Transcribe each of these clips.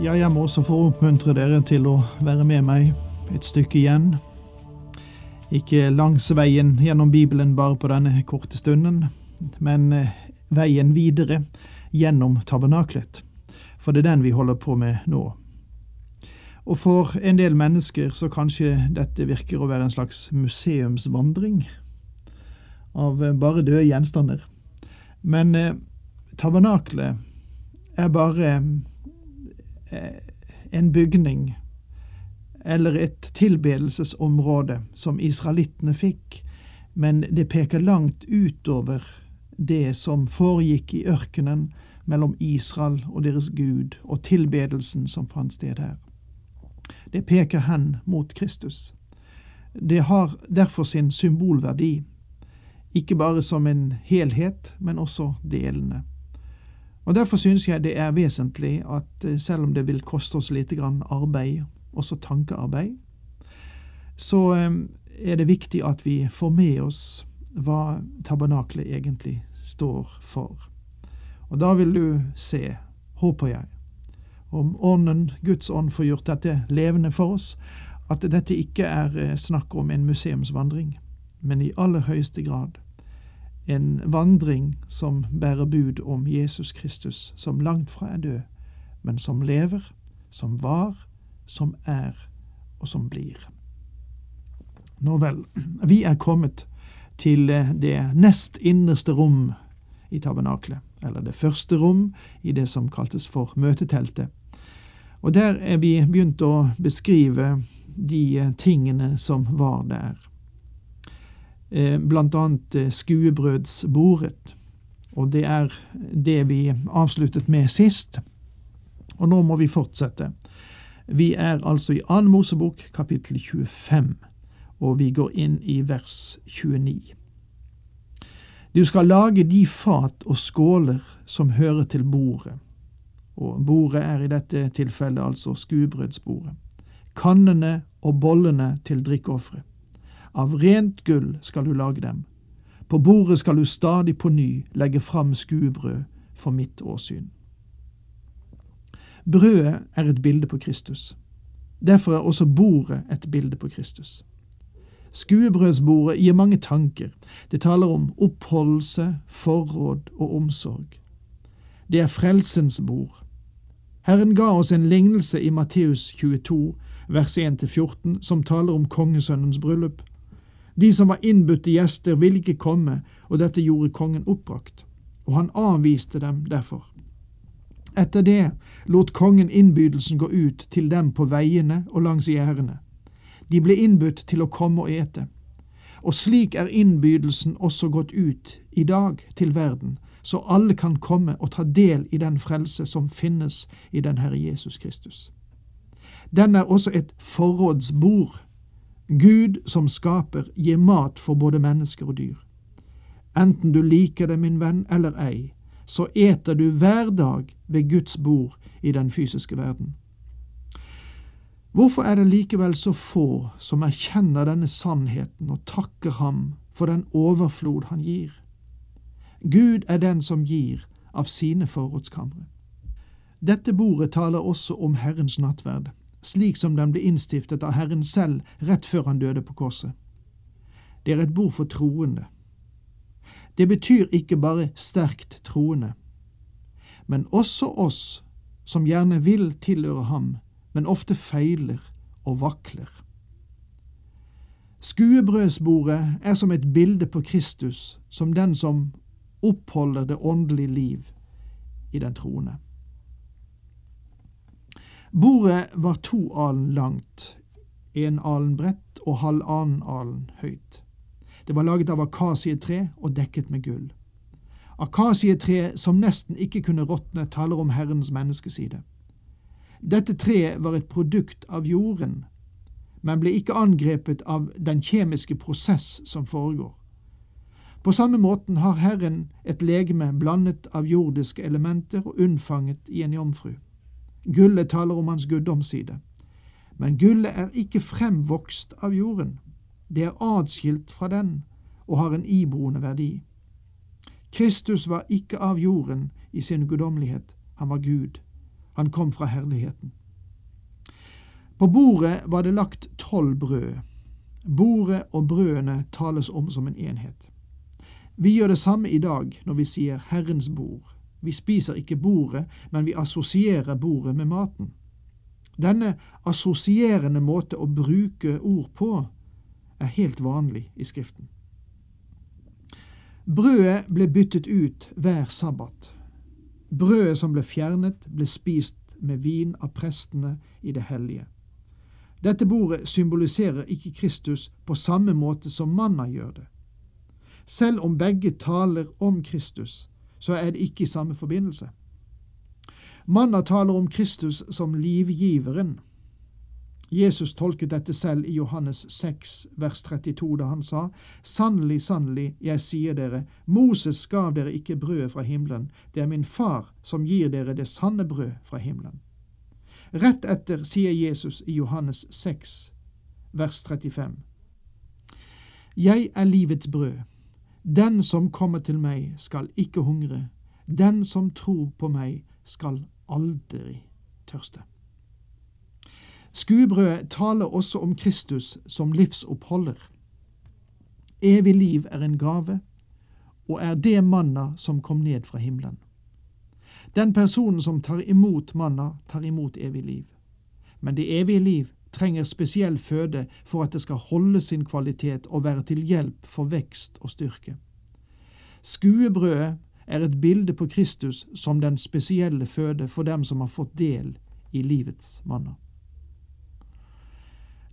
Ja, jeg må også få oppmuntre dere til å være med meg et stykke igjen. Ikke langs veien gjennom Bibelen bare på denne korte stunden, men eh, veien videre gjennom tabernaklet. For det er den vi holder på med nå. Og for en del mennesker så kanskje dette virker å være en slags museumsvandring av eh, bare døde gjenstander. Men eh, tabernaklet er bare en bygning eller et tilbedelsesområde som israelittene fikk, men det peker langt utover det som foregikk i ørkenen mellom Israel og deres Gud, og tilbedelsen som fant sted her. Det peker hen mot Kristus. Det har derfor sin symbolverdi, ikke bare som en helhet, men også delene. Og Derfor synes jeg det er vesentlig at eh, selv om det vil koste oss lite grann arbeid, også tankearbeid, så eh, er det viktig at vi får med oss hva tabernaklet egentlig står for. Og da vil du se, håper jeg, om Ånden, Guds ånd, får gjort dette levende for oss, at dette ikke er eh, snakk om en museumsvandring, men i aller høyeste grad en vandring som bærer bud om Jesus Kristus, som langt fra er død, men som lever, som var, som er og som blir. Nå vel, vi er kommet til det nest innerste rom i tabernaklet, eller det første rom i det som kaltes for møteteltet. Og der er vi begynt å beskrive de tingene som var der. Eh, annet eh, skuebrødsbordet. Og det er det vi avsluttet med sist. Og nå må vi fortsette. Vi er altså i Annen Mosebok, kapittel 25, og vi går inn i vers 29. Du skal lage de fat og skåler som hører til bordet. Og bordet er i dette tilfellet altså skuebrødsbordet. Kannene og bollene til drikkeofferet. Av rent gull skal du lage dem. På bordet skal du stadig på ny legge fram skuebrød for mitt åsyn. Brødet er et bilde på Kristus. Derfor er også bordet et bilde på Kristus. Skuebrødsbordet gir mange tanker. Det taler om oppholdelse, forråd og omsorg. Det er frelsens bord. Herren ga oss en lignelse i Matteus 22, vers 1-14, som taler om kongesønnens bryllup. De som var innbudte gjester, ville ikke komme, og dette gjorde kongen oppbrakt, og han avviste dem derfor. Etter det lot kongen innbydelsen gå ut til dem på veiene og langs gjerdene. De ble innbudt til å komme og ete. Og slik er innbydelsen også gått ut i dag til verden, så alle kan komme og ta del i den frelse som finnes i den Herre Jesus Kristus. Den er også et forrådsbord Gud som skaper gir mat for både mennesker og dyr. Enten du liker det, min venn, eller ei, så eter du hver dag ved Guds bord i den fysiske verden. Hvorfor er det likevel så få som erkjenner denne sannheten og takker ham for den overflod han gir? Gud er den som gir av sine forrådskamre. Dette bordet taler også om Herrens nattverd slik som den ble innstiftet av Herren selv rett før han døde på korset. Det er et bord for troende. Det betyr ikke bare sterkt troende, men også oss som gjerne vil tilhøre ham, men ofte feiler og vakler. Skuebrødsbordet er som et bilde på Kristus, som den som oppholder det åndelige liv i den troende. Bordet var to alen langt, en alen bredt og halvannen alen høyt. Det var laget av akasietre og dekket med gull. Akasietre som nesten ikke kunne råtne, taler om Herrens menneskeside. Dette treet var et produkt av jorden, men ble ikke angrepet av den kjemiske prosess som foregår. På samme måten har Herren et legeme blandet av jordiske elementer og unnfanget i en jomfru. Gullet taler om hans guddomsside. Men gullet er ikke fremvokst av jorden. Det er adskilt fra den og har en iboende verdi. Kristus var ikke av jorden i sin guddommelighet, han var Gud. Han kom fra herligheten. På bordet var det lagt tolv brød. Bordet og brødene tales om som en enhet. Vi gjør det samme i dag når vi sier Herrens bord. Vi spiser ikke bordet, men vi assosierer bordet med maten. Denne assosierende måte å bruke ord på er helt vanlig i Skriften. Brødet ble byttet ut hver sabbat. Brødet som ble fjernet, ble spist med vin av prestene i det hellige. Dette bordet symboliserer ikke Kristus på samme måte som manna gjør det. Selv om begge taler om Kristus, så er det ikke i samme forbindelse. Manna taler om Kristus som livgiveren. Jesus tolket dette selv i Johannes 6, vers 32, da han sa, Sannelig, sannelig, jeg sier dere, Moses gav dere ikke brød fra himmelen, det er min far som gir dere det sanne brød fra himmelen. Rett etter sier Jesus i Johannes 6, vers 35, Jeg er livets brød. Den som kommer til meg, skal ikke hungre. Den som tror på meg, skal aldri tørste. Skuebrødet taler også om Kristus som livsoppholder. Evig liv er en gave, og er det manna som kom ned fra himmelen. Den personen som tar imot manna, tar imot evig liv. Men det evige liv trenger spesiell føde for at det skal holde sin kvalitet og være til hjelp for vekst og styrke. Skuebrødet er et bilde på Kristus som den spesielle føde for dem som har fått del i livets manna.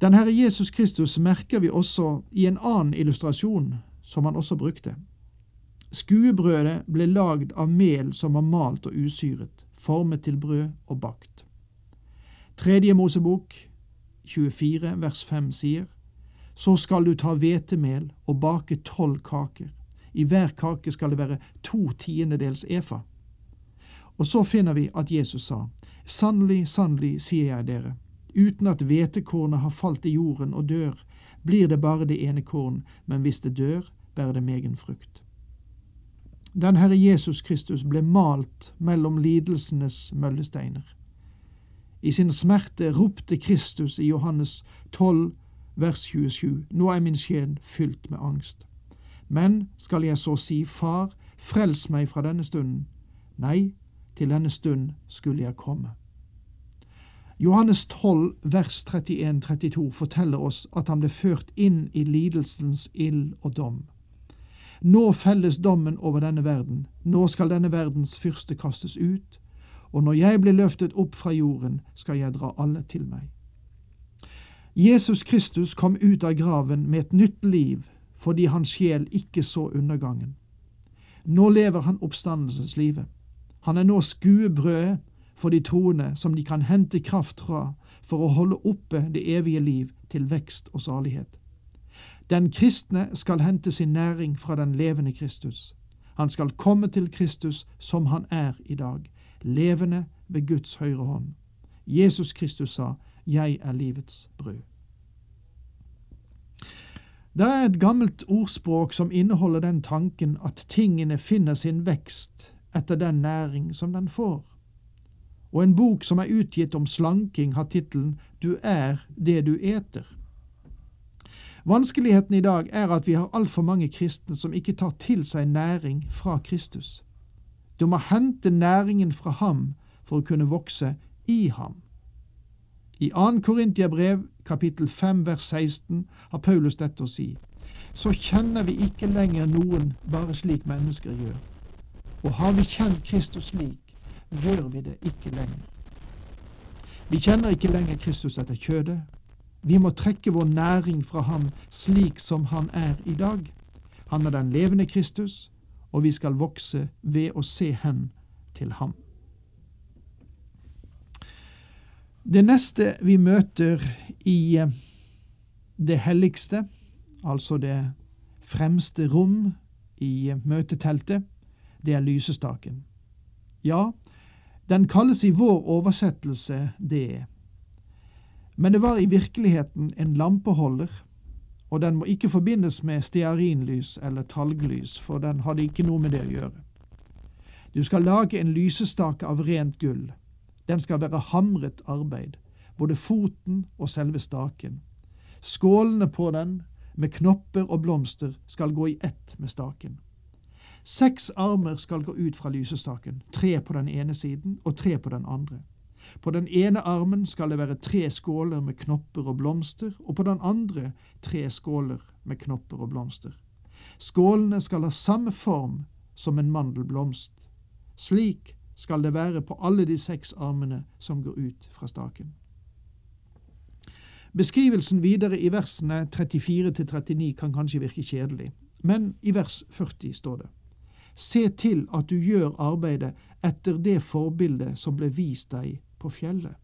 Den Herre Jesus Kristus merker vi også i en annen illustrasjon som han også brukte. Skuebrødet ble lagd av mel som var malt og usyret, formet til brød og bakt. Tredje Mosebok 24 vers 5 sier, Så skal du ta hvetemel og bake tolv kaker. I hver kake skal det være to tiendedels efa. Og så finner vi at Jesus sa, Sannelig, sannelig, sier jeg dere, uten at hvetekornet har falt i jorden og dør, blir det bare det ene korn, men hvis det dør, bærer det megen frukt. Den Herre Jesus Kristus ble malt mellom lidelsenes møllesteiner. I sin smerte ropte Kristus i Johannes 12, vers 27, Nå er min sjel fylt med angst. Men skal jeg så si, Far, frels meg fra denne stunden? Nei, til denne stund skulle jeg komme. Johannes 12, vers 31-32 forteller oss at han ble ført inn i lidelsens ild og dom. Nå felles dommen over denne verden, nå skal denne verdens fyrste kastes ut, og når jeg blir løftet opp fra jorden, skal jeg dra alle til meg. Jesus Kristus kom ut av graven med et nytt liv fordi hans sjel ikke så undergangen. Nå lever han oppstandelseslivet. Han er nå skuebrødet for de troende som de kan hente kraft fra for å holde oppe det evige liv til vekst og salighet. Den kristne skal hente sin næring fra den levende Kristus. Han skal komme til Kristus som han er i dag, levende ved Guds høyre hånd. Jesus Kristus sa, Jeg er livets brød. Det er et gammelt ordspråk som inneholder den tanken at tingene finner sin vekst etter den næring som den får. Og en bok som er utgitt om slanking, har tittelen Du er det du eter. Vanskeligheten i dag er at vi har altfor mange kristne som ikke tar til seg næring fra Kristus. Du må hente næringen fra ham for å kunne vokse i ham. I 2. Korintiabrev kapittel 5 vers 16 har Paulus dette å si. Så kjenner vi ikke lenger noen bare slik mennesker gjør. Og har vi kjent Kristus slik, gjør vi det ikke lenger. Vi kjenner ikke lenger Kristus etter kjødet. Vi må trekke vår næring fra ham slik som han er i dag. Han er den levende Kristus, og vi skal vokse ved å se hen til ham. Det neste vi møter i eh, det helligste, altså det fremste rom i eh, møteteltet, det er lysestaken. Ja, den kalles i vår oversettelse det, men det var i virkeligheten en lampeholder, og den må ikke forbindes med stearinlys eller talglys, for den hadde ikke noe med det å gjøre. Du skal lage en lysestake av rent gull. Den skal være hamret arbeid, både foten og selve staken. Skålene på den, med knopper og blomster, skal gå i ett med staken. Seks armer skal gå ut fra lysestaken, tre på den ene siden og tre på den andre. På den ene armen skal det være tre skåler med knopper og blomster, og på den andre tre skåler med knopper og blomster. Skålene skal ha samme form som en mandelblomst. Slik skal det være på alle de seks armene som går ut fra staken. Beskrivelsen videre i versene 34-39 kan kanskje virke kjedelig, men i vers 40 står det Se til at du gjør arbeidet etter det forbildet som ble vist deg på fjellet.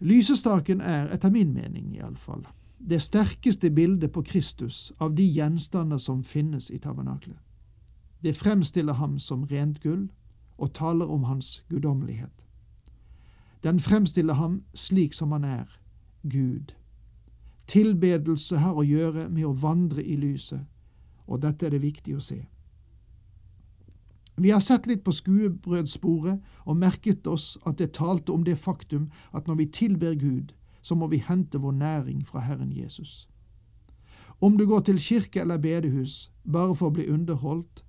Lysestaken er, etter min mening iallfall, det sterkeste bildet på Kristus av de gjenstander som finnes i tabernaklet. Det fremstiller ham som rent gull og taler om hans guddommelighet. Den fremstiller ham slik som han er, Gud. Tilbedelse har å gjøre med å vandre i lyset, og dette er det viktig å se. Vi har sett litt på skuebrødssporet og merket oss at det talte om det faktum at når vi tilber Gud, så må vi hente vår næring fra Herren Jesus. Om du går til kirke eller bedehus bare for å bli underholdt,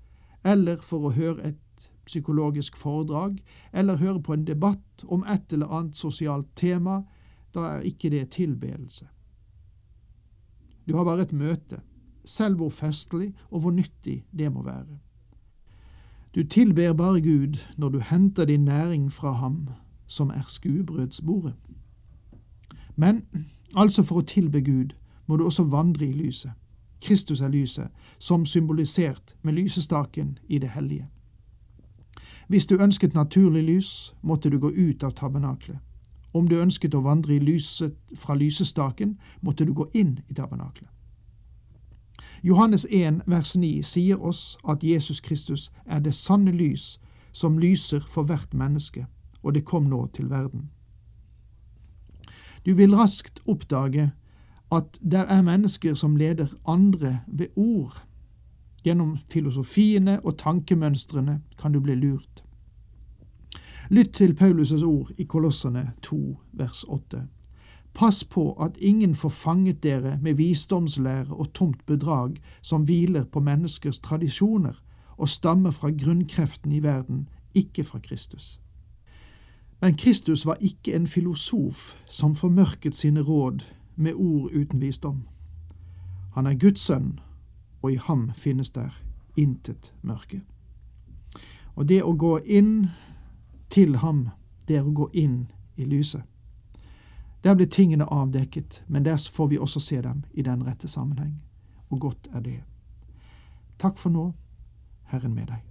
eller for å høre et psykologisk foredrag, eller høre på en debatt om et eller annet sosialt tema, da er ikke det tilbedelse. Du har bare et møte, selv hvor festlig og hvor nyttig det må være. Du tilber bare Gud når du henter din næring fra ham, som er skuebrødsbordet. Men altså for å tilbe Gud må du også vandre i lyset. Kristus er lyset, som symbolisert med lysestaken i det hellige. Hvis du ønsket naturlig lys, måtte du gå ut av tabernaklet. Om du ønsket å vandre i lyset fra lysestaken, måtte du gå inn i tabernaklet. Johannes 1 vers 9 sier oss at Jesus Kristus er det sanne lys som lyser for hvert menneske, og det kom nå til verden. Du vil raskt oppdage at der er mennesker som leder andre ved ord. Gjennom filosofiene og tankemønstrene kan du bli lurt. Lytt til Paulus' ord i Kolossene 2 vers 8. Pass på at ingen får fanget dere med visdomslære og tomt bedrag som hviler på menneskers tradisjoner og stammer fra grunnkreften i verden, ikke fra Kristus. Men Kristus var ikke en filosof som formørket sine råd med ord uten visdom. Han er Guds sønn, og i ham finnes der intet mørke. Og det å gå inn til ham, det er å gå inn i lyset. Der blir tingene avdekket, men der får vi også se dem i den rette sammenheng. Og godt er det. Takk for nå, Herren med deg.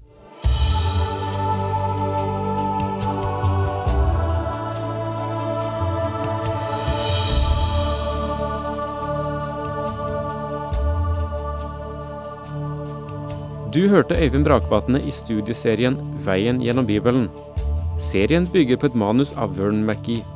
Du hørte Øyvind Brakvatne i studieserien Veien gjennom Bibelen. Serien bygger på et manus av Vern McGee.